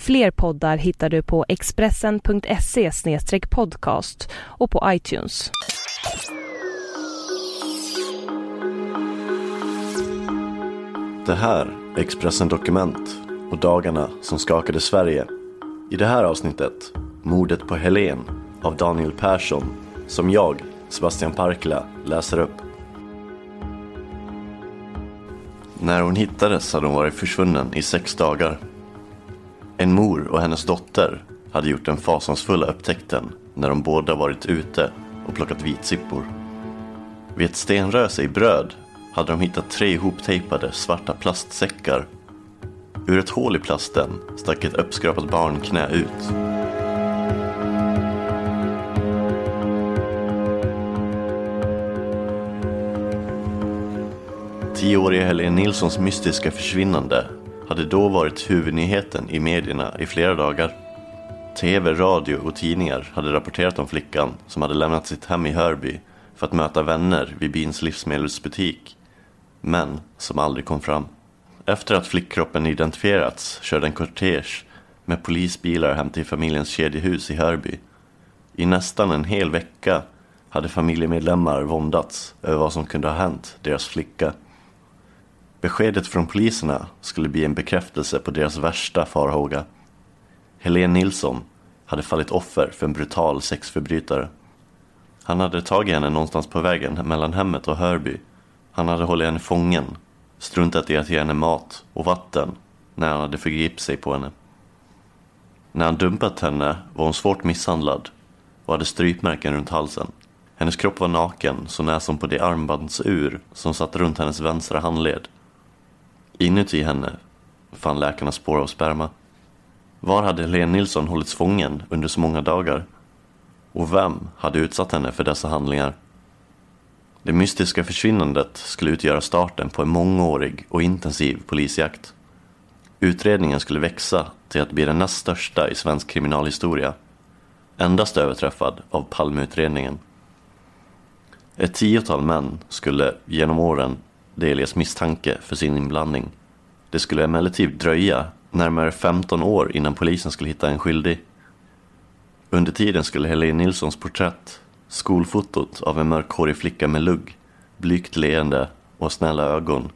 Fler poddar hittar du på expressen.se podcast och på iTunes. Det här är Expressen Dokument och dagarna som skakade Sverige. I det här avsnittet, mordet på Helen av Daniel Persson, som jag, Sebastian Parkla, läser upp. När hon hittades hade hon varit försvunnen i sex dagar. En mor och hennes dotter hade gjort den fasansfulla upptäckten när de båda varit ute och plockat vitsippor. Vid ett stenröse i bröd hade de hittat tre ihoptejpade svarta plastsäckar. Ur ett hål i plasten stack ett uppskrapat barnknä ut. Tioåriga Helene Nilssons mystiska försvinnande hade då varit huvudnyheten i medierna i flera dagar. TV, radio och tidningar hade rapporterat om flickan som hade lämnat sitt hem i Hörby för att möta vänner vid byns livsmedelsbutik, men som aldrig kom fram. Efter att flickkroppen identifierats körde en kortege med polisbilar hem till familjens kedjehus i Hörby. I nästan en hel vecka hade familjemedlemmar våndats över vad som kunde ha hänt deras flicka. Beskedet från poliserna skulle bli en bekräftelse på deras värsta farhåga. Helene Nilsson hade fallit offer för en brutal sexförbrytare. Han hade tagit henne någonstans på vägen mellan hemmet och Hörby. Han hade hållit henne fången, struntat i att ge henne mat och vatten när han hade förgripit sig på henne. När han dumpat henne var hon svårt misshandlad och hade strypmärken runt halsen. Hennes kropp var naken så när som på det armbandsur som satt runt hennes vänstra handled. Inuti henne fann läkarna spår av sperma. Var hade Helene Nilsson hållits fången under så många dagar? Och vem hade utsatt henne för dessa handlingar? Det mystiska försvinnandet skulle utgöra starten på en mångårig och intensiv polisjakt. Utredningen skulle växa till att bli den näst största i svensk kriminalhistoria. Endast överträffad av Palmeutredningen. Ett tiotal män skulle genom åren delges misstanke för sin inblandning. Det skulle emellertid dröja närmare 15 år innan polisen skulle hitta en skyldig. Under tiden skulle Helene Nilssons porträtt, skolfotot av en mörkhårig flicka med lugg, blygt leende och snälla ögon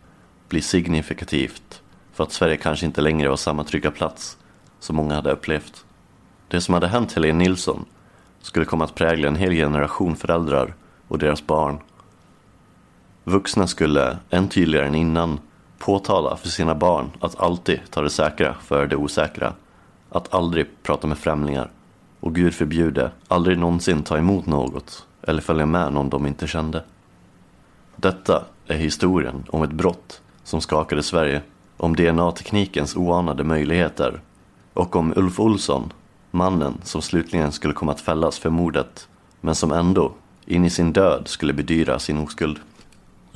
bli signifikativt för att Sverige kanske inte längre var samma trygga plats som många hade upplevt. Det som hade hänt Helene Nilsson skulle komma att prägla en hel generation föräldrar och deras barn. Vuxna skulle, än tydligare än innan, påtala för sina barn att alltid ta det säkra för det osäkra. Att aldrig prata med främlingar. Och Gud förbjude, aldrig någonsin ta emot något eller följa med någon de inte kände. Detta är historien om ett brott som skakade Sverige, om DNA-teknikens oanade möjligheter och om Ulf Olsson, mannen som slutligen skulle komma att fällas för mordet, men som ändå, in i sin död, skulle bedyra sin oskuld.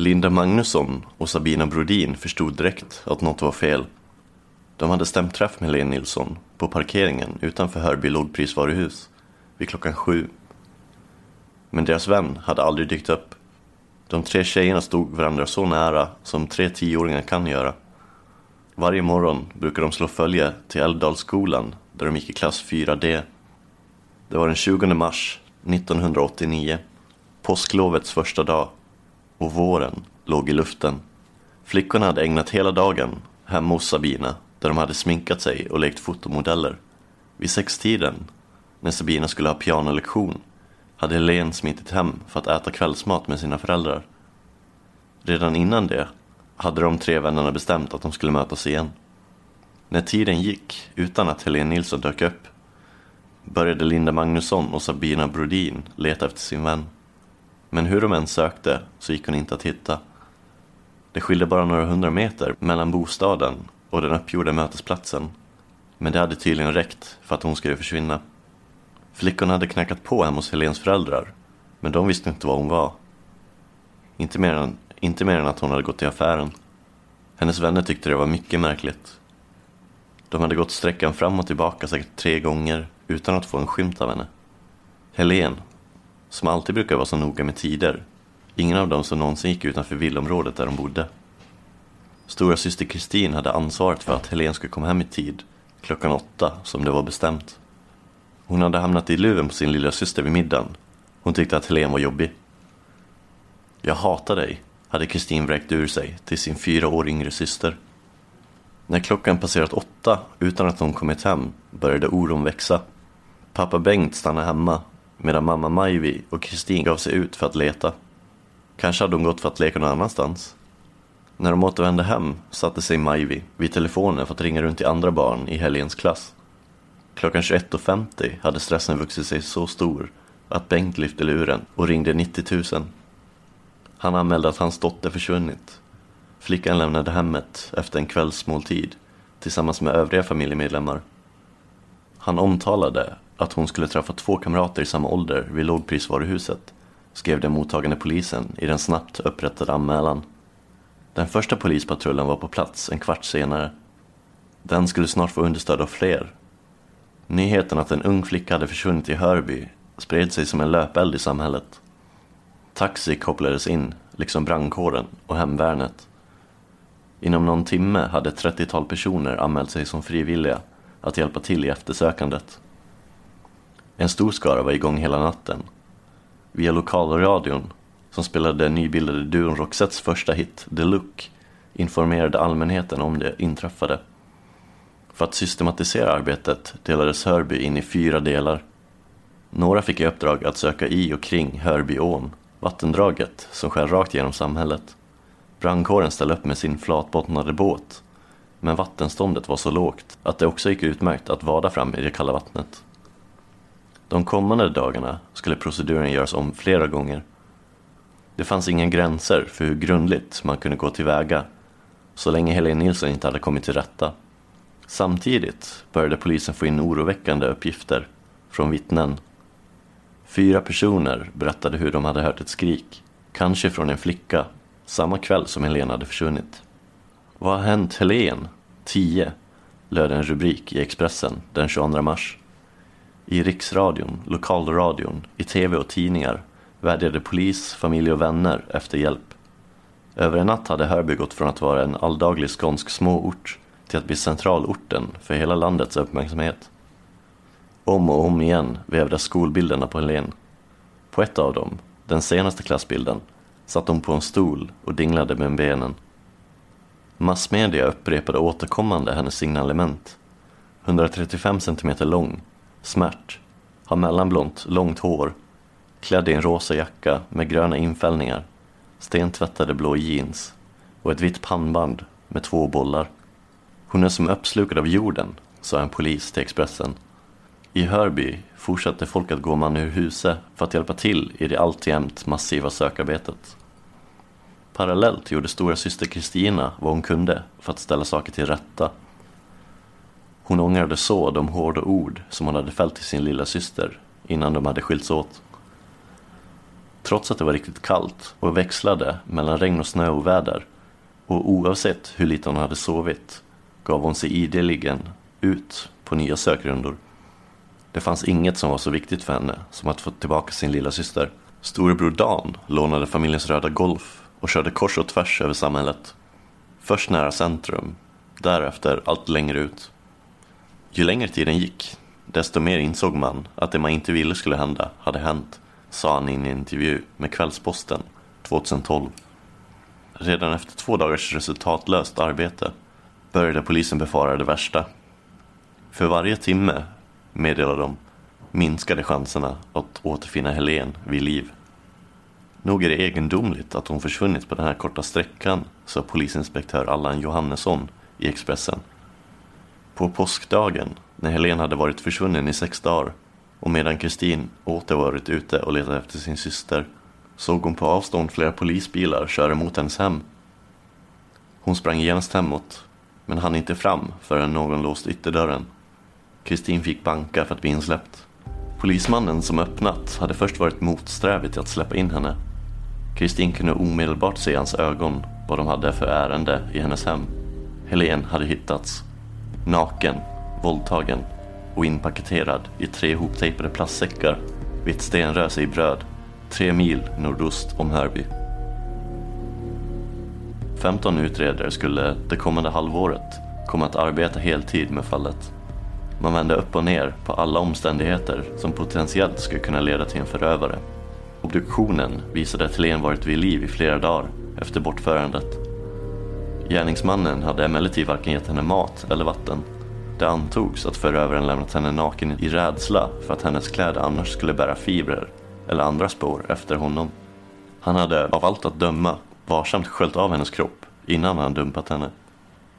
Linda Magnusson och Sabina Brodin förstod direkt att något var fel. De hade stämt träff med Helene Nilsson på parkeringen utanför Hörby lågprisvaruhus vid klockan sju. Men deras vän hade aldrig dykt upp. De tre tjejerna stod varandra så nära som tre tioåringar kan göra. Varje morgon brukade de slå följe till Älvdalsskolan där de gick i klass 4D. Det var den 20 mars 1989, påsklovets första dag och våren låg i luften. Flickorna hade ägnat hela dagen hemma hos Sabina där de hade sminkat sig och lekt fotomodeller. Vid sextiden, när Sabina skulle ha pianolektion, hade Helene smitit hem för att äta kvällsmat med sina föräldrar. Redan innan det hade de tre vännerna bestämt att de skulle mötas igen. När tiden gick utan att Helene Nilsson dök upp började Linda Magnusson och Sabina Brodin leta efter sin vän. Men hur de än sökte så gick hon inte att hitta. Det skilde bara några hundra meter mellan bostaden och den uppgjorda mötesplatsen. Men det hade tydligen räckt för att hon skulle försvinna. Flickorna hade knackat på hemma hos Helens föräldrar, men de visste inte var hon var. Inte mer, än, inte mer än att hon hade gått till affären. Hennes vänner tyckte det var mycket märkligt. De hade gått sträckan fram och tillbaka säkert tre gånger utan att få en skymt av henne. Helen, som alltid brukar vara så noga med tider, ingen av dem som någonsin gick utanför villområdet där de bodde. Stora syster Kristin hade ansvaret för att Helen skulle komma hem i tid, klockan åtta som det var bestämt. Hon hade hamnat i luven på sin lilla syster vid middagen. Hon tyckte att Helen var jobbig. Jag hatar dig, hade Kristin vräkt ur sig till sin fyra år yngre syster. När klockan passerat åtta utan att hon kommit hem började oron växa. Pappa Bengt stannade hemma medan mamma Majvi och Kristin gav sig ut för att leta. Kanske hade hon gått för att leka någon annanstans. När de återvände hem satte sig Majvi vid telefonen för att ringa runt till andra barn i helgens klass. Klockan 21.50 hade stressen vuxit sig så stor att Bengt lyfte luren och ringde 90 000. Han anmälde att hans dotter försvunnit. Flickan lämnade hemmet efter en kvällsmåltid tillsammans med övriga familjemedlemmar. Han omtalade att hon skulle träffa två kamrater i samma ålder vid lågprisvaruhuset, skrev den mottagande polisen i den snabbt upprättade anmälan. Den första polispatrullen var på plats en kvart senare. Den skulle snart få understöd av fler. Nyheten att en ung flicka hade försvunnit i Hörby spred sig som en löpeld i samhället. Taxi kopplades in, liksom brandkåren och hemvärnet. Inom någon timme hade ett 30-tal personer anmält sig som frivilliga att hjälpa till i eftersökandet. En stor skara var igång hela natten. Via lokalradion, som spelade den nybildade duon Roxettes första hit, The Look, informerade allmänheten om det inträffade. För att systematisera arbetet delades Hörby in i fyra delar. Några fick i uppdrag att söka i och kring Hörbyån, vattendraget som skär rakt genom samhället. Brandkåren ställde upp med sin flatbottnade båt, men vattenståndet var så lågt att det också gick utmärkt att vada fram i det kalla vattnet. De kommande dagarna skulle proceduren göras om flera gånger. Det fanns inga gränser för hur grundligt man kunde gå tillväga så länge Helene Nilsson inte hade kommit till rätta. Samtidigt började polisen få in oroväckande uppgifter från vittnen. Fyra personer berättade hur de hade hört ett skrik, kanske från en flicka, samma kväll som Helene hade försvunnit. Vad har hänt Helene? 10, löd en rubrik i Expressen den 22 mars. I riksradion, lokalradion, i tv och tidningar vädjade polis, familj och vänner efter hjälp. Över en natt hade Hörby gått från att vara en alldaglig skånsk småort till att bli centralorten för hela landets uppmärksamhet. Om och om igen vävdes skolbilderna på Helen. På ett av dem, den senaste klassbilden, satt hon på en stol och dinglade med benen. Massmedia upprepade återkommande hennes signalement. 135 cm lång, smärt, har mellanblont, långt hår, klädd i en rosa jacka med gröna infällningar, stentvättade blå jeans och ett vitt pannband med två bollar. Hon är som uppslukad av jorden, sa en polis till Expressen. I Hörby fortsatte folk att gå man ur huset för att hjälpa till i det alltjämt massiva sökarbetet. Parallellt gjorde stora syster Kristina vad hon kunde för att ställa saker till rätta. Hon ångrade så de hårda ord som hon hade fällt till sin lilla syster innan de hade skilts åt. Trots att det var riktigt kallt och växlade mellan regn och snöoväder och oavsett hur lite hon hade sovit gav hon sig ideligen ut på nya sökrundor. Det fanns inget som var så viktigt för henne som att få tillbaka sin lilla syster. Storebror Dan lånade familjens röda Golf och körde kors och tvärs över samhället. Först nära centrum, därefter allt längre ut. Ju längre tiden gick, desto mer insåg man att det man inte ville skulle hända hade hänt, sa han i en intervju med Kvällsposten 2012. Redan efter två dagars resultatlöst arbete började polisen befara det värsta. För varje timme, meddelade de, minskade chanserna att återfinna Helen vid liv. Nog är det egendomligt att hon försvunnit på den här korta sträckan, sa polisinspektör Allan Johannesson i Expressen. På påskdagen, när Helen hade varit försvunnen i sex dagar och medan Kristin åter varit ute och letat efter sin syster såg hon på avstånd flera polisbilar köra mot hennes hem. Hon sprang genast hemåt, men hann inte fram förrän någon låst ytterdörren. Kristin fick banka för att bli insläppt. Polismannen som öppnat hade först varit motsträvig till att släppa in henne. Kristin kunde omedelbart se hans ögon vad de hade för ärende i hennes hem. Helen hade hittats. Naken, våldtagen och inpaketerad i tre hoptejpade plastsäckar vid ett stenröse i Bröd, tre mil nordost om Hörby. 15 utredare skulle det kommande halvåret komma att arbeta heltid med fallet. Man vände upp och ner på alla omständigheter som potentiellt skulle kunna leda till en förövare. Obduktionen visade att Helene varit vid liv i flera dagar efter bortförandet. Gärningsmannen hade emellertid varken gett henne mat eller vatten. Det antogs att förövaren lämnat henne naken i rädsla för att hennes kläder annars skulle bära fibrer eller andra spår efter honom. Han hade av allt att döma varsamt sköljt av hennes kropp innan han dumpat henne.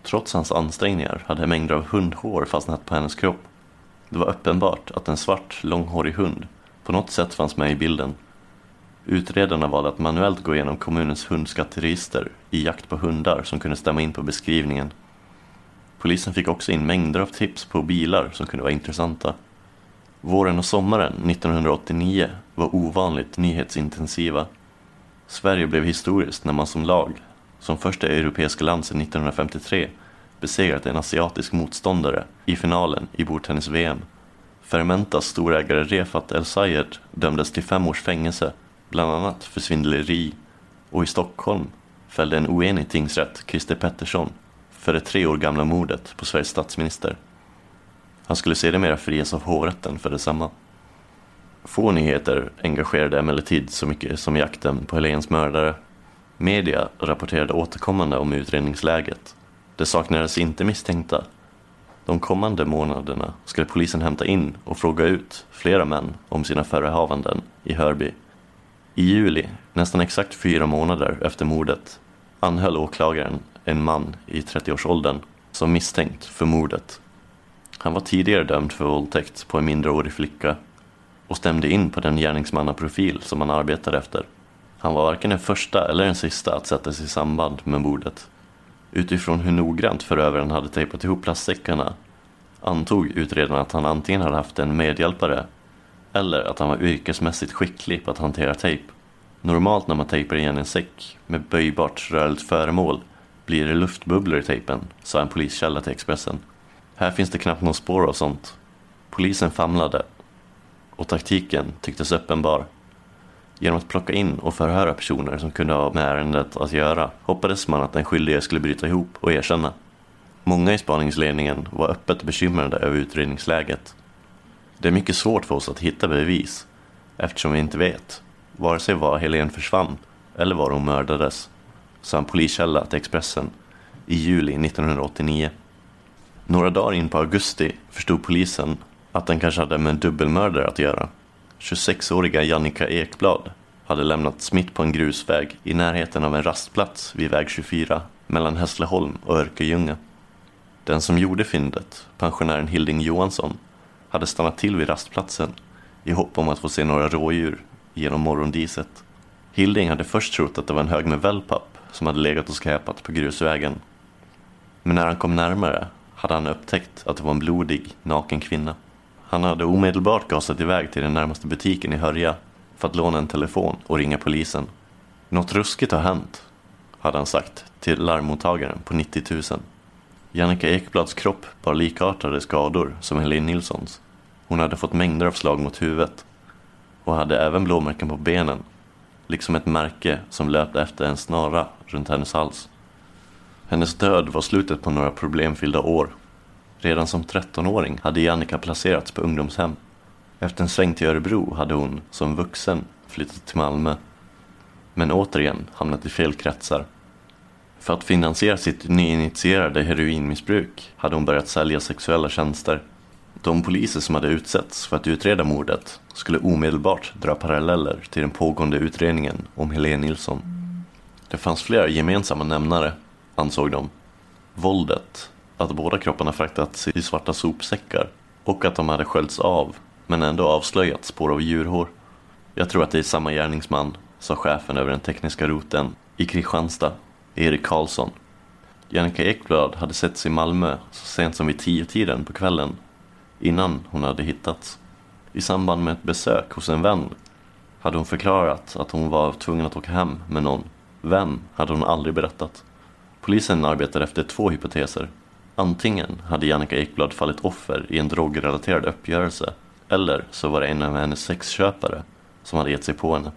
Trots hans ansträngningar hade mängder av hundhår fastnat på hennes kropp. Det var uppenbart att en svart, långhårig hund på något sätt fanns med i bilden. Utredarna valde att manuellt gå igenom kommunens hundskatteregister i jakt på hundar som kunde stämma in på beskrivningen. Polisen fick också in mängder av tips på bilar som kunde vara intressanta. Våren och sommaren 1989 var ovanligt nyhetsintensiva. Sverige blev historiskt när man som lag, som första europeiska land sedan 1953, besegrat en asiatisk motståndare i finalen i bordtennis-VM. Fermentas storägare Refat El Sayed dömdes till fem års fängelse, bland annat för svindleri. Och i Stockholm fällde en oenig tingsrätt Christer Pettersson för det tre år gamla mordet på Sveriges statsminister. Han skulle sedermera frias av hovrätten för detsamma. Få nyheter engagerade emellertid så mycket som jakten på Helens mördare. Media rapporterade återkommande om utredningsläget. Det saknades inte misstänkta. De kommande månaderna skulle polisen hämta in och fråga ut flera män om sina förehavanden i Hörby. I juli, nästan exakt fyra månader efter mordet, anhöll åklagaren en man i 30-årsåldern som misstänkt för mordet. Han var tidigare dömd för våldtäkt på en mindreårig flicka och stämde in på den gärningsmannaprofil som han arbetade efter. Han var varken den första eller den sista att sättas i samband med mordet. Utifrån hur noggrant förövaren hade tejpat ihop plastsäckarna antog utredarna att han antingen hade haft en medhjälpare eller att han var yrkesmässigt skicklig på att hantera tejp. Normalt när man tejpar igen en säck med böjbart rörligt föremål blir det luftbubblor i tejpen, sa en poliskälla till Expressen. Här finns det knappt någon spår av sånt. Polisen famlade och taktiken tycktes uppenbar. Genom att plocka in och förhöra personer som kunde ha med ärendet att göra hoppades man att den skyldige skulle bryta ihop och erkänna. Många i spaningsledningen var öppet bekymrade över utredningsläget. Det är mycket svårt för oss att hitta bevis eftersom vi inte vet vare sig var Helen försvann eller var hon mördades, sa en poliskälla till Expressen i juli 1989. Några dagar in på augusti förstod polisen att den kanske hade med en dubbelmördare att göra. 26-åriga Jannica Ekblad hade lämnats mitt på en grusväg i närheten av en rastplats vid väg 24 mellan Hässleholm och Örkelljunga. Den som gjorde fyndet, pensionären Hilding Johansson, hade stannat till vid rastplatsen i hopp om att få se några rådjur genom morgondiset. Hilding hade först trott att det var en hög med wellpapp som hade legat och skräpat på grusvägen. Men när han kom närmare hade han upptäckt att det var en blodig, naken kvinna. Han hade omedelbart gasat iväg till den närmaste butiken i Hörja för att låna en telefon och ringa polisen. Något ruskigt har hänt, hade han sagt till larmmottagaren på 90 000. Jannica Ekblads kropp bar likartade skador som Helene Nilssons. Hon hade fått mängder av slag mot huvudet och hade även blåmärken på benen, liksom ett märke som löpte efter en snara runt hennes hals. Hennes död var slutet på några problemfyllda år. Redan som 13-åring hade Jannica placerats på ungdomshem. Efter en sväng till Örebro hade hon, som vuxen, flyttat till Malmö. Men återigen hamnat i fel kretsar. För att finansiera sitt nyinitierade heroinmissbruk hade hon börjat sälja sexuella tjänster. De poliser som hade utsetts för att utreda mordet skulle omedelbart dra paralleller till den pågående utredningen om Helene Nilsson. Det fanns flera gemensamma nämnare, ansåg de. Våldet, att båda kropparna fraktats i svarta sopsäckar och att de hade sköljts av men ändå avslöjat spår av djurhår. Jag tror att det är samma gärningsman, sa chefen över den tekniska roten i Kristianstad, Erik Karlsson. Jannica Ekblad hade setts i Malmö så sent som vid tio tiden på kvällen, innan hon hade hittats. I samband med ett besök hos en vän hade hon förklarat att hon var tvungen att åka hem med någon. Vem hade hon aldrig berättat. Polisen arbetade efter två hypoteser. Antingen hade Jannica Ekblad fallit offer i en drogrelaterad uppgörelse eller så var det en av hennes sexköpare som hade gett sig på henne.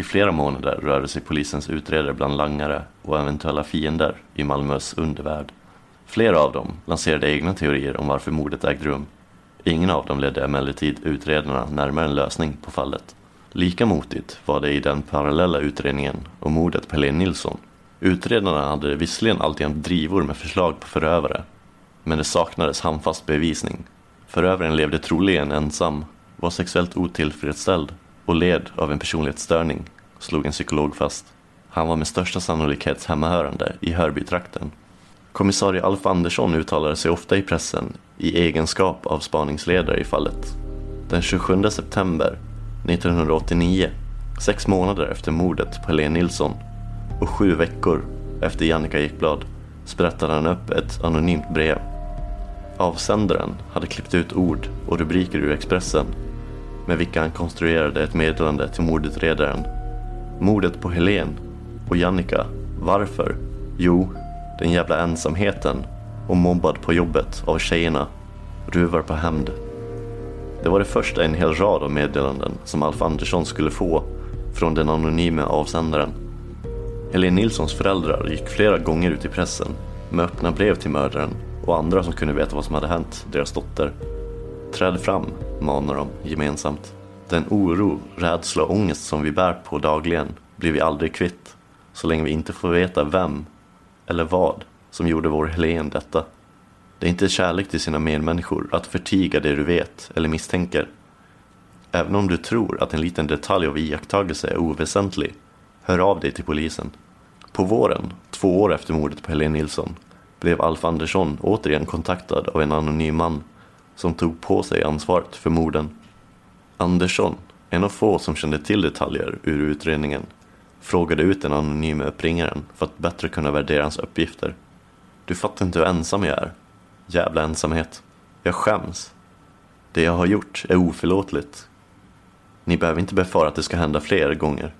I flera månader rörde sig polisens utredare bland langare och eventuella fiender i Malmös undervärld. Flera av dem lanserade egna teorier om varför mordet ägde rum. Ingen av dem ledde emellertid utredarna närmare en lösning på fallet. Lika motigt var det i den parallella utredningen om mordet på Helene Nilsson. Utredarna hade visserligen alltjämt drivor med förslag på förövare, men det saknades handfast bevisning. Förövaren levde troligen ensam, var sexuellt otillfredsställd och led av en personlighetsstörning, slog en psykolog fast. Han var med största sannolikhet hemmahörande i Hörbytrakten. Kommissarie Alf Andersson uttalade sig ofta i pressen i egenskap av spaningsledare i fallet. Den 27 september 1989, sex månader efter mordet på Helene Nilsson och sju veckor efter Jannica Ekblad, sprättade han upp ett anonymt brev. Avsändaren hade klippt ut ord och rubriker ur Expressen med vilka han konstruerade ett meddelande till mordutredaren. Mordet på Helen och Jannica. Varför? Jo, den jävla ensamheten och mobbad på jobbet av tjejerna. Ruvar på hämnd. Det var det första i en hel rad av meddelanden som Alf Andersson skulle få från den anonyme avsändaren. Helene Nilssons föräldrar gick flera gånger ut i pressen med öppna brev till mördaren och andra som kunde veta vad som hade hänt deras dotter. Träd fram, manar de gemensamt. Den oro, rädsla och ångest som vi bär på dagligen blir vi aldrig kvitt så länge vi inte får veta vem eller vad som gjorde vår Helen detta. Det är inte kärlek till sina medmänniskor att förtiga det du vet eller misstänker. Även om du tror att en liten detalj av iakttagelse är oväsentlig, hör av dig till polisen. På våren, två år efter mordet på Helene Nilsson, blev Alf Andersson återigen kontaktad av en anonym man som tog på sig ansvaret för morden. Andersson, en av få som kände till detaljer ur utredningen, frågade ut den anonyma uppringaren för att bättre kunna värdera hans uppgifter. Du fattar inte hur ensam jag är. Jävla ensamhet. Jag skäms. Det jag har gjort är oförlåtligt. Ni behöver inte befara att det ska hända fler gånger.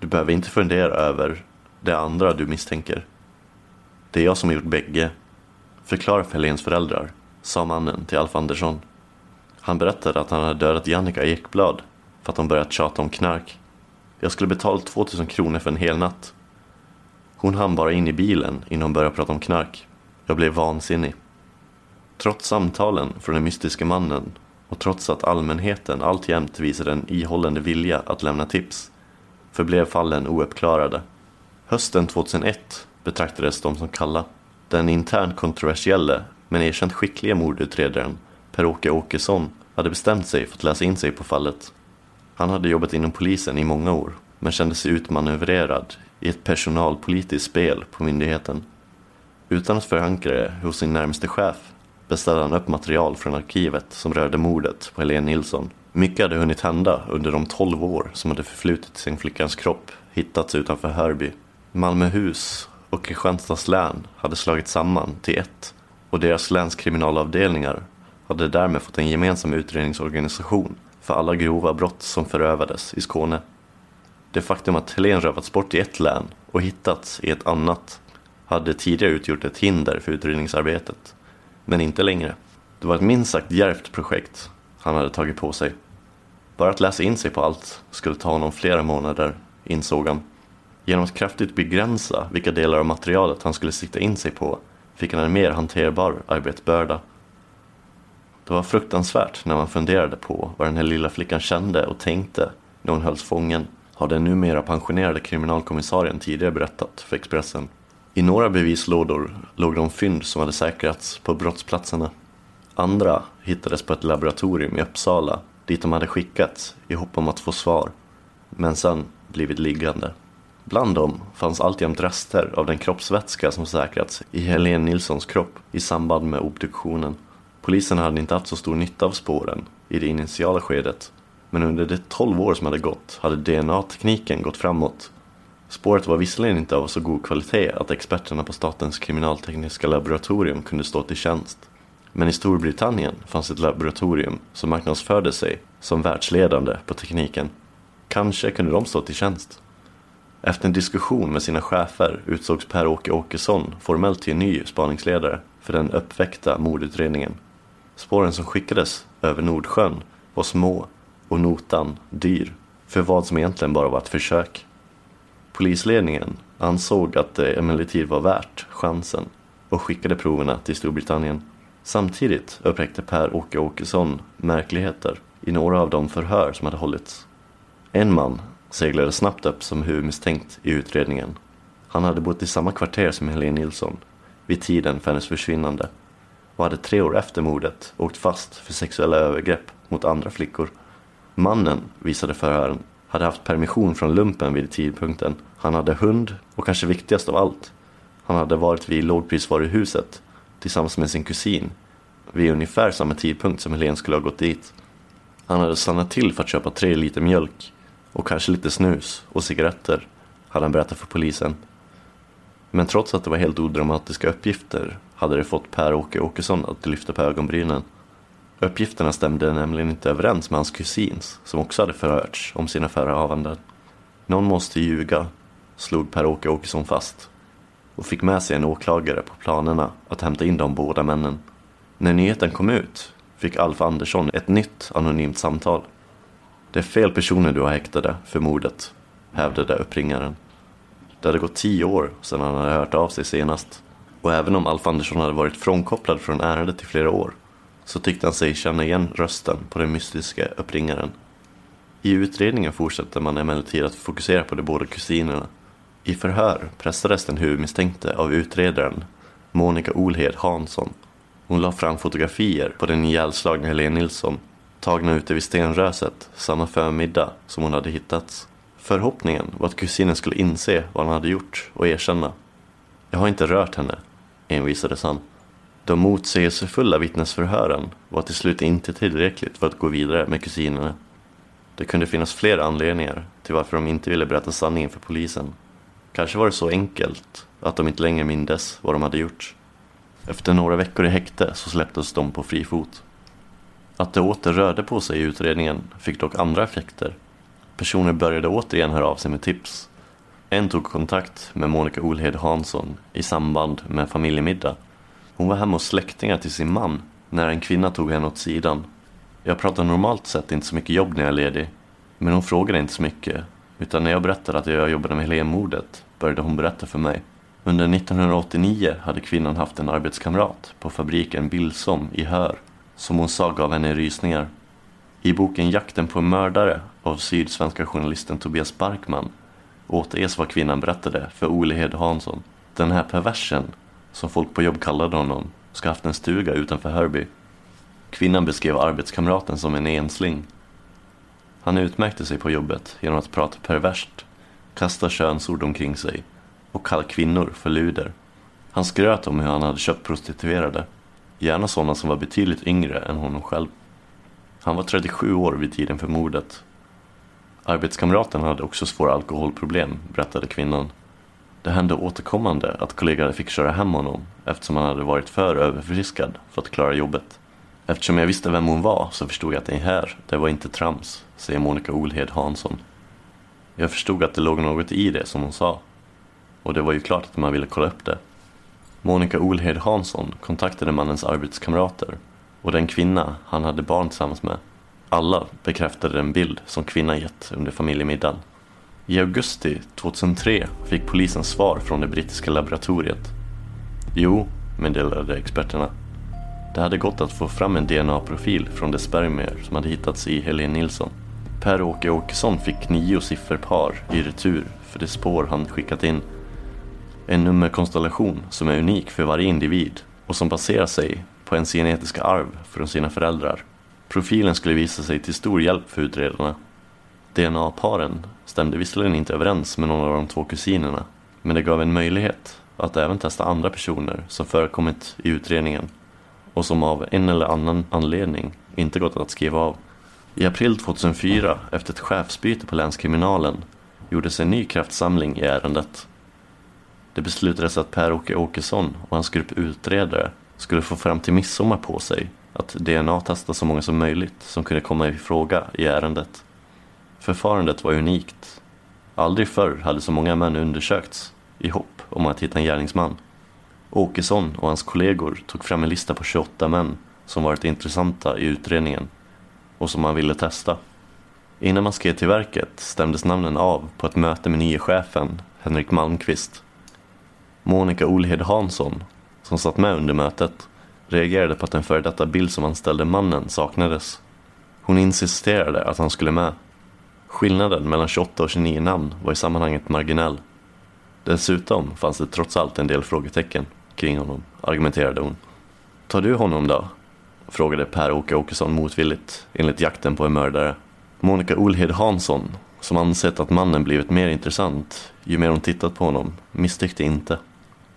Du behöver inte fundera över det andra du misstänker. Det är jag som har gjort bägge. Förklara för Helens föräldrar, sa mannen till Alf Andersson. Han berättade att han hade dödat Jannica Ekblad för att hon börjat tjata om knark. Jag skulle betala 2000 kronor för en hel natt. Hon hann bara in i bilen innan hon började prata om knark. Jag blev vansinnig. Trots samtalen från den mystiska mannen och trots att allmänheten alltjämt visade en ihållande vilja att lämna tips förblev fallen ouppklarade. Hösten 2001 betraktades de som kalla. Den internt kontroversielle men erkänt skickliga mordutredaren Per-Åke Åkesson hade bestämt sig för att läsa in sig på fallet. Han hade jobbat inom polisen i många år men kände sig utmanövrerad i ett personalpolitiskt spel på myndigheten. Utan att förankra det hos sin närmaste chef beställde han upp material från arkivet som rörde mordet på Helene Nilsson. Mycket hade hunnit hända under de 12 år som hade förflutit sedan flickans kropp hittats utanför Hörby. Malmöhus och Kristianstads län hade slagits samman till ett och deras länskriminalavdelningar hade därmed fått en gemensam utredningsorganisation för alla grova brott som förövades i Skåne. Det faktum att Helen rövats bort i ett län och hittats i ett annat hade tidigare utgjort ett hinder för utredningsarbetet, men inte längre. Det var ett minst sagt djärvt projekt han hade tagit på sig. Bara att läsa in sig på allt skulle ta honom flera månader, insåg han. Genom att kraftigt begränsa vilka delar av materialet han skulle sikta in sig på fick han en mer hanterbar arbetsbörda. Det var fruktansvärt när man funderade på vad den här lilla flickan kände och tänkte när hon hölls fången, har den numera pensionerade kriminalkommissarien tidigare berättat för Expressen. I några bevislådor låg de fynd som hade säkrats på brottsplatserna. Andra hittades på ett laboratorium i Uppsala dit de hade skickats i hopp om att få svar, men sen blivit liggande. Bland dem fanns alltjämt rester av den kroppsvätska som säkrats i Helene Nilssons kropp i samband med obduktionen. Polisen hade inte haft så stor nytta av spåren i det initiala skedet, men under de 12 år som hade gått hade DNA-tekniken gått framåt. Spåret var visserligen inte av så god kvalitet att experterna på Statens kriminaltekniska laboratorium kunde stå till tjänst. Men i Storbritannien fanns ett laboratorium som marknadsförde sig som världsledande på tekniken. Kanske kunde de stå till tjänst. Efter en diskussion med sina chefer utsågs Per-Åke Åkesson formellt till ny spaningsledare för den uppväckta mordutredningen. Spåren som skickades över Nordsjön var små och notan dyr för vad som egentligen bara var ett försök. Polisledningen ansåg att det emellertid var värt chansen och skickade proverna till Storbritannien. Samtidigt upptäckte Per-Åke Åkesson märkligheter i några av de förhör som hade hållits. En man seglade snabbt upp som huvudmisstänkt i utredningen. Han hade bott i samma kvarter som Helene Nilsson vid tiden för hennes försvinnande och hade tre år efter mordet åkt fast för sexuella övergrepp mot andra flickor. Mannen, visade förhören, hade haft permission från lumpen vid tidpunkten. Han hade hund och kanske viktigast av allt, han hade varit vid lågprisvaruhuset tillsammans med sin kusin vid ungefär samma tidpunkt som Helene skulle ha gått dit. Han hade stannat till för att köpa tre liter mjölk och kanske lite snus och cigaretter, hade han berättat för polisen. Men trots att det var helt odramatiska uppgifter hade det fått Per-Åke Åkesson att lyfta på ögonbrynen. Uppgifterna stämde nämligen inte överens med hans kusins, som också hade förhörts om sina förehavanden. Någon måste ljuga, slog Per-Åke Åkesson fast och fick med sig en åklagare på planerna att hämta in de båda männen. När nyheten kom ut fick Alf Andersson ett nytt anonymt samtal. Det är fel personer du har häktade för mordet, hävdade uppringaren. Det hade gått tio år sedan han hade hört av sig senast och även om Alf Andersson hade varit frånkopplad från ärendet i flera år så tyckte han sig känna igen rösten på den mystiska uppringaren. I utredningen fortsätter man emellertid att fokusera på de båda kusinerna. I förhör pressades den huvudmisstänkte av utredaren Monica Olhed Hansson. Hon la fram fotografier på den ihjälslagna Helene Nilsson tagna ute vid stenröset samma förmiddag som hon hade hittats. Förhoppningen var att kusinen skulle inse vad han hade gjort och erkänna. Jag har inte rört henne, envisades han. De motsägelsefulla vittnesförhören var till slut inte tillräckligt för att gå vidare med kusinerna. Det kunde finnas fler anledningar till varför de inte ville berätta sanningen för polisen. Kanske var det så enkelt att de inte längre mindes vad de hade gjort. Efter några veckor i häkte så släpptes de på fri fot. Att det åter rörde på sig i utredningen fick dock andra effekter. Personer började återigen höra av sig med tips. En tog kontakt med Monica Olhed Hansson i samband med familjemiddag. Hon var hemma hos släktingar till sin man när en kvinna tog henne åt sidan. Jag pratar normalt sett inte så mycket jobb när jag är ledig. Men hon frågade inte så mycket. Utan när jag berättade att jag jobbade med Helene-mordet började hon berätta för mig. Under 1989 hade kvinnan haft en arbetskamrat på fabriken Billsom i Hör som hon sa gav henne rysningar. I boken Jakten på en mördare av sydsvenska journalisten Tobias Barkman återges vad kvinnan berättade för Olehed Hansson. Den här perversen, som folk på jobb kallade honom, ska haft en stuga utanför Hörby. Kvinnan beskrev arbetskamraten som en ensling. Han utmärkte sig på jobbet genom att prata perverst, kasta könsord omkring sig och kalla kvinnor för luder. Han skröt om hur han hade köpt prostituerade, gärna sådana som var betydligt yngre än honom själv. Han var 37 år vid tiden för mordet. Arbetskamraten hade också svåra alkoholproblem, berättade kvinnan. Det hände återkommande att kollegor fick köra hem honom eftersom han hade varit för överförfriskad för att klara jobbet. Eftersom jag visste vem hon var så förstod jag att det här, det var inte trams, säger Monica Olhed Hansson. Jag förstod att det låg något i det som hon sa. Och det var ju klart att man ville kolla upp det. Monica Olhed Hansson kontaktade mannens arbetskamrater och den kvinna han hade barn tillsammans med. Alla bekräftade den bild som kvinnan gett under familjemiddagen. I augusti 2003 fick polisen svar från det brittiska laboratoriet. Jo, meddelade experterna. Det hade gått att få fram en DNA-profil från de spermier som hade hittats i Helene Nilsson. Per-Åke Åkesson fick nio sifferpar i retur för de spår han skickat in. En nummerkonstellation som är unik för varje individ och som baserar sig på ens genetiska arv från sina föräldrar. Profilen skulle visa sig till stor hjälp för utredarna. DNA-paren stämde visserligen inte överens med någon av de två kusinerna, men det gav en möjlighet att även testa andra personer som förekommit i utredningen och som av en eller annan anledning inte gått att skriva av. I april 2004, efter ett chefsbyte på länskriminalen, gjordes en ny kraftsamling i ärendet. Det beslutades att Per-Åke Åkesson och hans grupp utredare skulle få fram till midsommar på sig att DNA-testa så många som möjligt som kunde komma i fråga i ärendet. Förfarandet var unikt. Aldrig förr hade så många män undersökts i hopp om att hitta en gärningsman. Åkesson och hans kollegor tog fram en lista på 28 män som varit intressanta i utredningen och som man ville testa. Innan man skrev till verket stämdes namnen av på ett möte med nye chefen Henrik Malmqvist. Monica Olhed Hansson, som satt med under mötet, reagerade på att den före detta bild som anställde mannen saknades. Hon insisterade att han skulle med. Skillnaden mellan 28 och 29 namn var i sammanhanget marginell. Dessutom fanns det trots allt en del frågetecken kring honom, argumenterade hon. Tar du honom då? frågade Per-Åke Åkesson motvilligt, enligt jakten på en mördare. Monica Olhed Hansson, som ansett att mannen blivit mer intressant ju mer hon tittat på honom, misstyckte inte.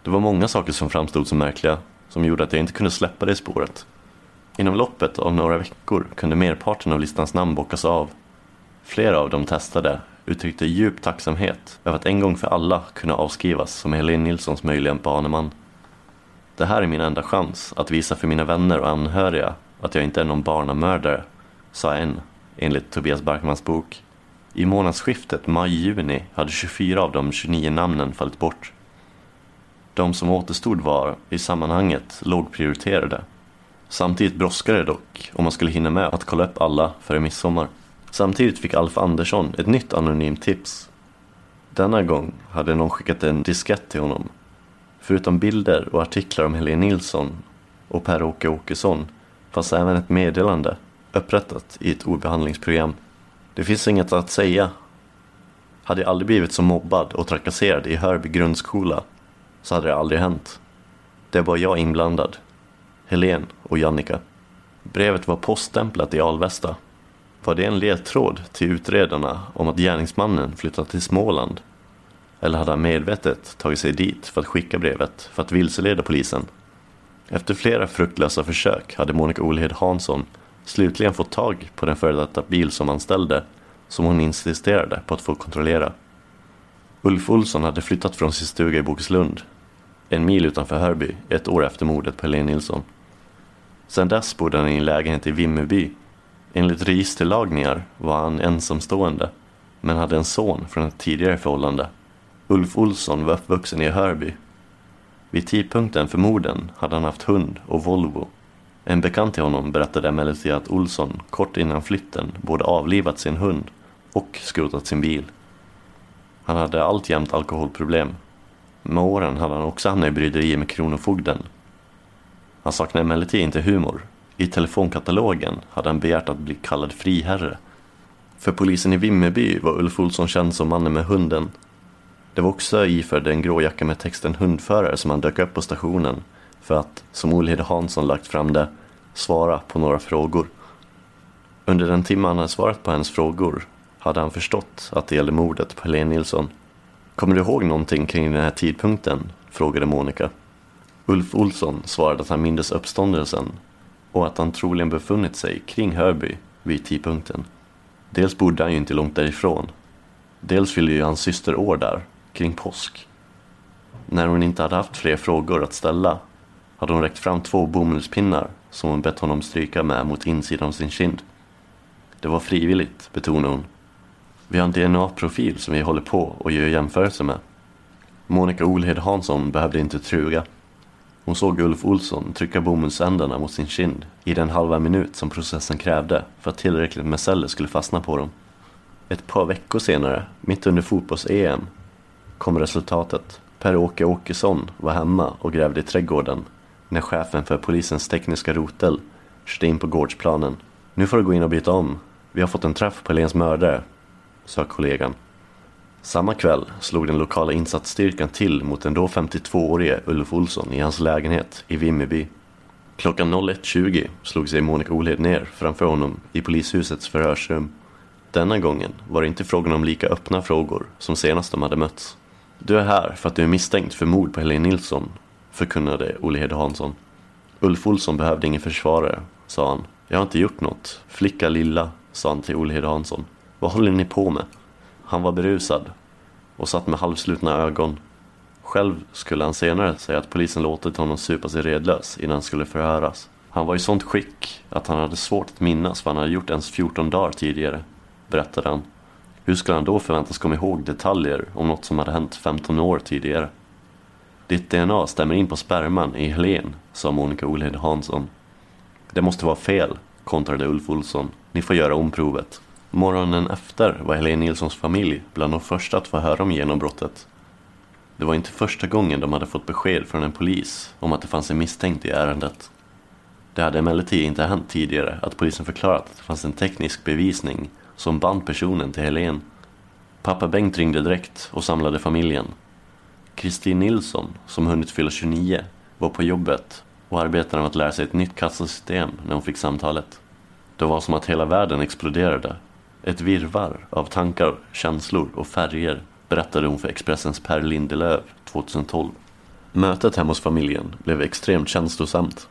Det var många saker som framstod som märkliga, som gjorde att jag inte kunde släppa det spåret. Inom loppet av några veckor kunde merparten av listans namn bockas av. Flera av de testade uttryckte djup tacksamhet över att en gång för alla kunna avskrivas som Helene Nilssons möjliga baneman. Det här är min enda chans att visa för mina vänner och anhöriga att jag inte är någon barnamördare, sa en, enligt Tobias Barkmans bok. I månadsskiftet maj-juni hade 24 av de 29 namnen fallit bort. De som återstod var, i sammanhanget, lågprioriterade. Samtidigt brådskade det dock om man skulle hinna med att kolla upp alla före midsommar. Samtidigt fick Alf Andersson ett nytt anonymt tips. Denna gång hade någon skickat en diskett till honom. Förutom bilder och artiklar om Helene Nilsson och Per-Åke Åkesson fanns även ett meddelande upprättat i ett ordbehandlingsprogram. Det finns inget att säga. Hade jag aldrig blivit så mobbad och trakasserad i Hörby grundskola så hade det aldrig hänt. Det var jag inblandad. Helen och Jannika. Brevet var poststämplat i Alvesta. Var det en ledtråd till utredarna om att gärningsmannen flyttat till Småland? Eller hade han medvetet tagit sig dit för att skicka brevet för att vilseleda polisen? Efter flera fruktlösa försök hade Monica Olhed Hansson slutligen fått tag på den före detta bil som anställde som hon insisterade på att få kontrollera. Ulf Olsson hade flyttat från sin stuga i Bokeslund, en mil utanför Hörby, ett år efter mordet på Helene Nilsson. Sedan dess bodde han i en lägenhet i Vimmerby. Enligt registerlagningar var han ensamstående, men hade en son från ett tidigare förhållande. Ulf Olsson var uppvuxen i Hörby. Vid tidpunkten för morden hade han haft hund och Volvo. En bekant till honom berättade emellertid att Olsson kort innan flytten både avlivat sin hund och skrotat sin bil. Han hade alltjämt alkoholproblem. Med åren hade han också hamnat i bryderier med Kronofogden. Han saknade emellertid inte humor. I telefonkatalogen hade han begärt att bli kallad friherre. För polisen i Vimmerby var Ulf Olsson känd som mannen med hunden. Det var också iförd en grå jacka med texten hundförare som han dök upp på stationen för att, som Olhede Hansson lagt fram det, svara på några frågor. Under den timme han hade svarat på hennes frågor hade han förstått att det gällde mordet på Helene Nilsson. Kommer du ihåg någonting kring den här tidpunkten? frågade Monica. Ulf Olsson svarade att han mindes uppståndelsen och att han troligen befunnit sig kring Hörby vid tidpunkten. Dels bodde han ju inte långt därifrån. Dels fyllde ju hans syster år där, kring påsk. När hon inte hade haft fler frågor att ställa hade hon räckt fram två bomullspinnar som hon bett honom stryka med mot insidan av sin kind. Det var frivilligt, betonade hon. Vi har en DNA-profil som vi håller på och gör jämförelser med. Monica Olhed Hansson behövde inte truga. Hon såg Ulf Olsson trycka bomullsändarna mot sin kind i den halva minut som processen krävde för att tillräckligt med celler skulle fastna på dem. Ett par veckor senare, mitt under fotbolls-EM, kom resultatet. Per-Åke Åkesson var hemma och grävde i trädgården när chefen för polisens tekniska rotel körde in på gårdsplanen. Nu får du gå in och byta om. Vi har fått en träff på Helens mördare, sa kollegan. Samma kväll slog den lokala insatsstyrkan till mot den då 52-årige Ulf Olsson i hans lägenhet i Vimmerby. Klockan 01.20 slog sig Monica Olhed ner framför honom i polishusets förhörsrum. Denna gången var det inte frågan om lika öppna frågor som senast de hade mötts. Du är här för att du är misstänkt för mord på Helene Nilsson, förkunnade Olhed Hansson. Ulf Olsson behövde ingen försvarare, sa han. Jag har inte gjort något. Flicka lilla, sa han till Olhed Hansson. Vad håller ni på med? Han var berusad och satt med halvslutna ögon. Själv skulle han senare säga att polisen låtit honom supa sig redlös innan han skulle förhöras. Han var i sånt skick att han hade svårt att minnas vad han hade gjort ens 14 dagar tidigare, berättade han. Hur skulle han då förväntas komma ihåg detaljer om något som hade hänt 15 år tidigare? Ditt DNA stämmer in på sperman i Helen, sa Monica Olhed Hansson. Det måste vara fel, kontrade Ulf Olsson. Ni får göra om provet. Morgonen efter var Helene Nilssons familj bland de första att få höra om genombrottet. Det var inte första gången de hade fått besked från en polis om att det fanns en misstänkt i ärendet. Det hade emellertid inte hänt tidigare att polisen förklarat att det fanns en teknisk bevisning som band personen till Helen. Pappa Bengt ringde direkt och samlade familjen. Kristin Nilsson, som hunnit fylla 29, var på jobbet och arbetade med att lära sig ett nytt kassasystem när hon fick samtalet. Det var som att hela världen exploderade. Ett virvar av tankar, känslor och färger berättade hon för Expressens Per Lindelöf 2012. Mötet hemma hos familjen blev extremt känslosamt.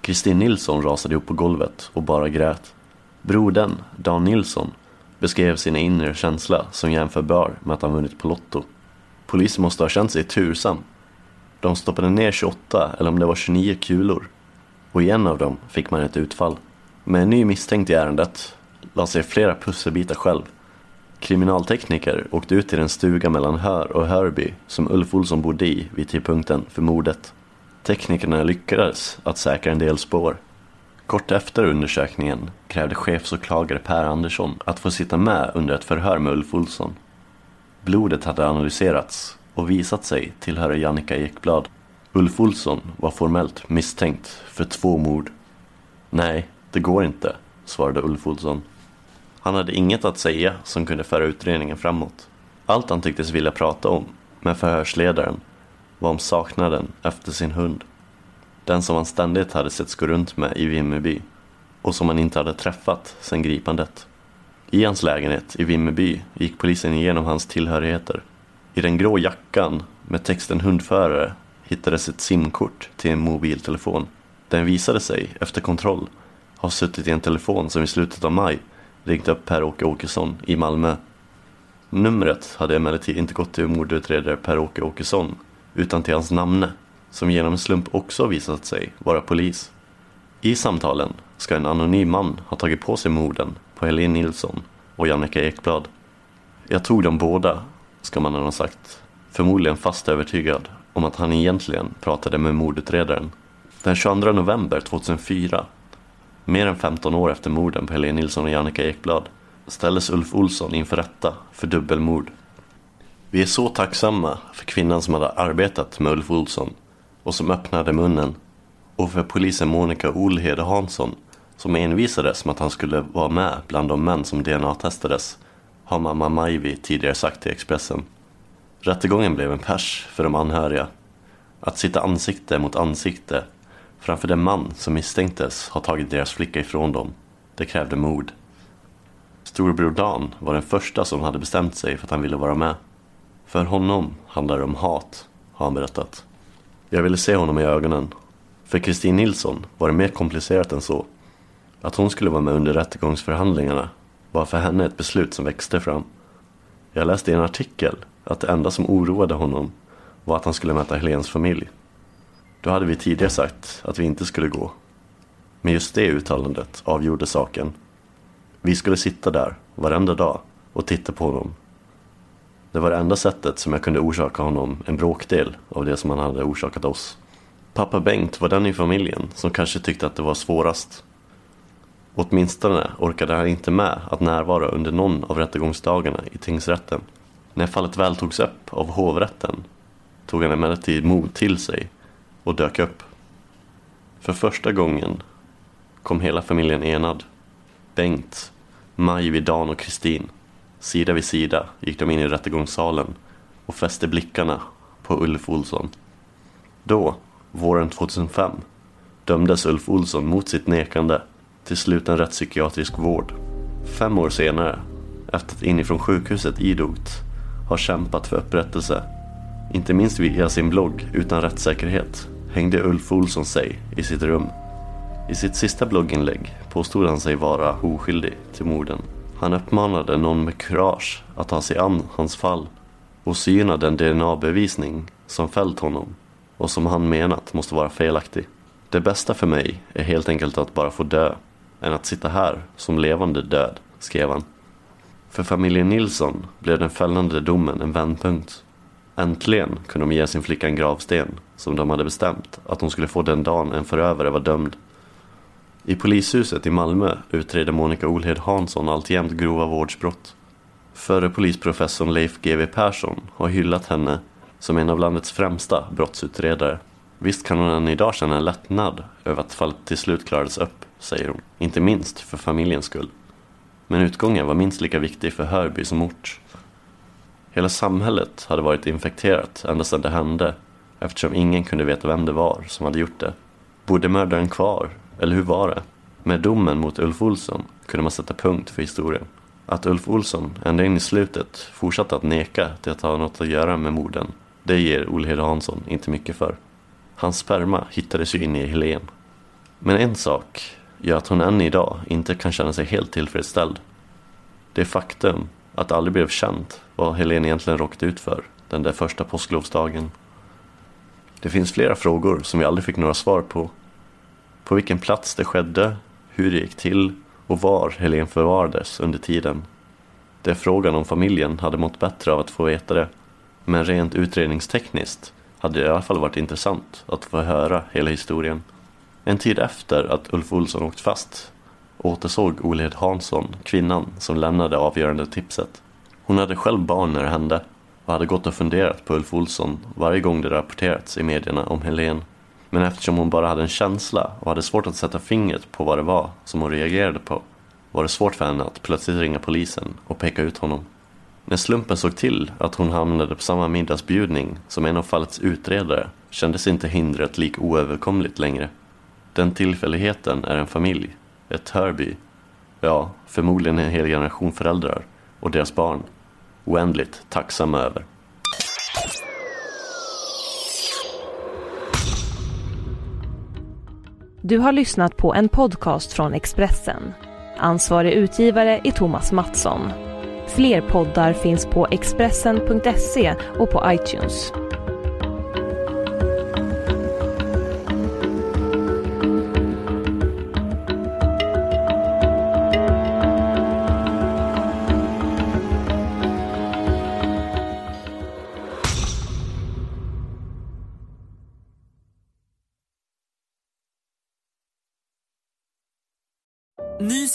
Kristin Nilsson rasade upp på golvet och bara grät. Brodern, Dan Nilsson, beskrev sin inre känsla som jämförbar med att han vunnit på Lotto. Polisen måste ha känt sig tursam. De stoppade ner 28, eller om det var 29 kulor. Och i en av dem fick man ett utfall. Med en ny misstänkt i ärendet la sig flera pusselbitar själv. Kriminaltekniker åkte ut till en stuga mellan Hör och Hörby som Ulf Olsson bodde i vid tidpunkten för mordet. Teknikerna lyckades att säkra en del spår. Kort efter undersökningen krävde chefsåklagare Per Andersson att få sitta med under ett förhör med Ulf Olsson. Blodet hade analyserats och visat sig tillhöra Jannica Ekblad. Ulf Olsson var formellt misstänkt för två mord. Nej, det går inte, svarade Ulf Olsson. Han hade inget att säga som kunde föra utredningen framåt. Allt han tycktes vilja prata om med förhörsledaren var om saknaden efter sin hund. Den som han ständigt hade sett gå runt med i Vimmerby och som han inte hade träffat sedan gripandet. I hans lägenhet i Vimmerby gick polisen igenom hans tillhörigheter. I den grå jackan med texten hundförare hittades ett simkort till en mobiltelefon. Den visade sig, efter kontroll, ha suttit i en telefon som i slutet av maj ringt upp Per-Åke Åkesson i Malmö. Numret hade emellertid inte gått till mordutredare Per-Åke Åkesson utan till hans namne, som genom en slump också visat sig vara polis. I samtalen ska en anonym man ha tagit på sig morden på Helene Nilsson och Jannica Ekblad. Jag tog dem båda, ska man ha sagt, förmodligen fast övertygad om att han egentligen pratade med mordutredaren. Den 22 november 2004, mer än 15 år efter morden på Helene Nilsson och Jannica Ekblad, ställdes Ulf Olsson inför rätta för dubbelmord. Vi är så tacksamma för kvinnan som hade arbetat med Ulf Olsson och som öppnade munnen och för polisen Monica Olhede Hansson som envisades med att han skulle vara med bland de män som DNA-testades har mamma Majvi tidigare sagt till Expressen. Rättegången blev en pers för de anhöriga. Att sitta ansikte mot ansikte framför den man som misstänktes ha tagit deras flicka ifrån dem, det krävde mod. Storbror Dan var den första som hade bestämt sig för att han ville vara med. För honom handlar det om hat, har han berättat. Jag ville se honom i ögonen. För Kristin Nilsson var det mer komplicerat än så. Att hon skulle vara med under rättegångsförhandlingarna var för henne ett beslut som växte fram. Jag läste i en artikel att det enda som oroade honom var att han skulle möta Helens familj. Då hade vi tidigare sagt att vi inte skulle gå. Men just det uttalandet avgjorde saken. Vi skulle sitta där varenda dag och titta på honom. Det var det enda sättet som jag kunde orsaka honom en bråkdel av det som han hade orsakat oss. Pappa Bengt var den i familjen som kanske tyckte att det var svårast. Åtminstone orkade han inte med att närvara under någon av rättegångsdagarna i tingsrätten. När fallet väl togs upp av hovrätten tog han emellertid mod till sig och dök upp. För första gången kom hela familjen enad. Bengt, Maj, Dan och Kristin. Sida vid sida gick de in i rättegångssalen och fäste blickarna på Ulf Olsson. Då, våren 2005, dömdes Ulf Olsson mot sitt nekande till sluten rättspsykiatrisk vård. Fem år senare, efter att inifrån sjukhuset idogt har kämpat för upprättelse, inte minst via sin blogg Utan rättssäkerhet, hängde Ulf Olsson sig i sitt rum. I sitt sista blogginlägg påstod han sig vara oskyldig till morden. Han uppmanade någon med kurage att ta sig an hans fall och syna den DNA-bevisning som fällt honom och som han menat måste vara felaktig. Det bästa för mig är helt enkelt att bara få dö, än att sitta här som levande död, skrev han. För familjen Nilsson blev den fällande domen en vändpunkt. Äntligen kunde de ge sin flicka en gravsten som de hade bestämt att hon skulle få den dagen en förövare var dömd. I polishuset i Malmö utreder Monica Olhed Hansson alltjämt grova vårdsbrott. Förre polisprofessorn Leif GW Persson har hyllat henne som en av landets främsta brottsutredare. Visst kan hon än idag känna en lättnad över att fallet till slut klarades upp, säger hon. Inte minst för familjens skull. Men utgången var minst lika viktig för Hörby som ort. Hela samhället hade varit infekterat ända sedan det hände eftersom ingen kunde veta vem det var som hade gjort det. Bodde mördaren kvar? Eller hur var det? Med domen mot Ulf Olsson kunde man sätta punkt för historien. Att Ulf Olsson ända in i slutet fortsatte att neka till att ha något att göra med morden, det ger Olhede Hansson inte mycket för. Hans sperma hittades ju inne i Helen. Men en sak gör att hon än idag inte kan känna sig helt tillfredsställd. Det faktum att det aldrig blev känt vad Helen egentligen råkat ut för den där första påsklovsdagen. Det finns flera frågor som vi aldrig fick några svar på. På vilken plats det skedde, hur det gick till och var Helen förvarades under tiden. Det är frågan om familjen hade mått bättre av att få veta det. Men rent utredningstekniskt hade det i alla fall varit intressant att få höra hela historien. En tid efter att Ulf Olsson åkt fast återsåg Olhed Hansson kvinnan som lämnade avgörande tipset. Hon hade själv barn när det hände och hade gått och funderat på Ulf Olsson varje gång det rapporterats i medierna om Helen. Men eftersom hon bara hade en känsla och hade svårt att sätta fingret på vad det var som hon reagerade på var det svårt för henne att plötsligt ringa polisen och peka ut honom. När slumpen såg till att hon hamnade på samma middagsbjudning som en av fallets utredare kändes inte hindret lik oöverkomligt längre. Den tillfälligheten är en familj, ett Hörby, ja, förmodligen en hel generation föräldrar och deras barn oändligt tacksamma över. Du har lyssnat på en podcast från Expressen. Ansvarig utgivare är Thomas Mattsson. Fler poddar finns på Expressen.se och på iTunes.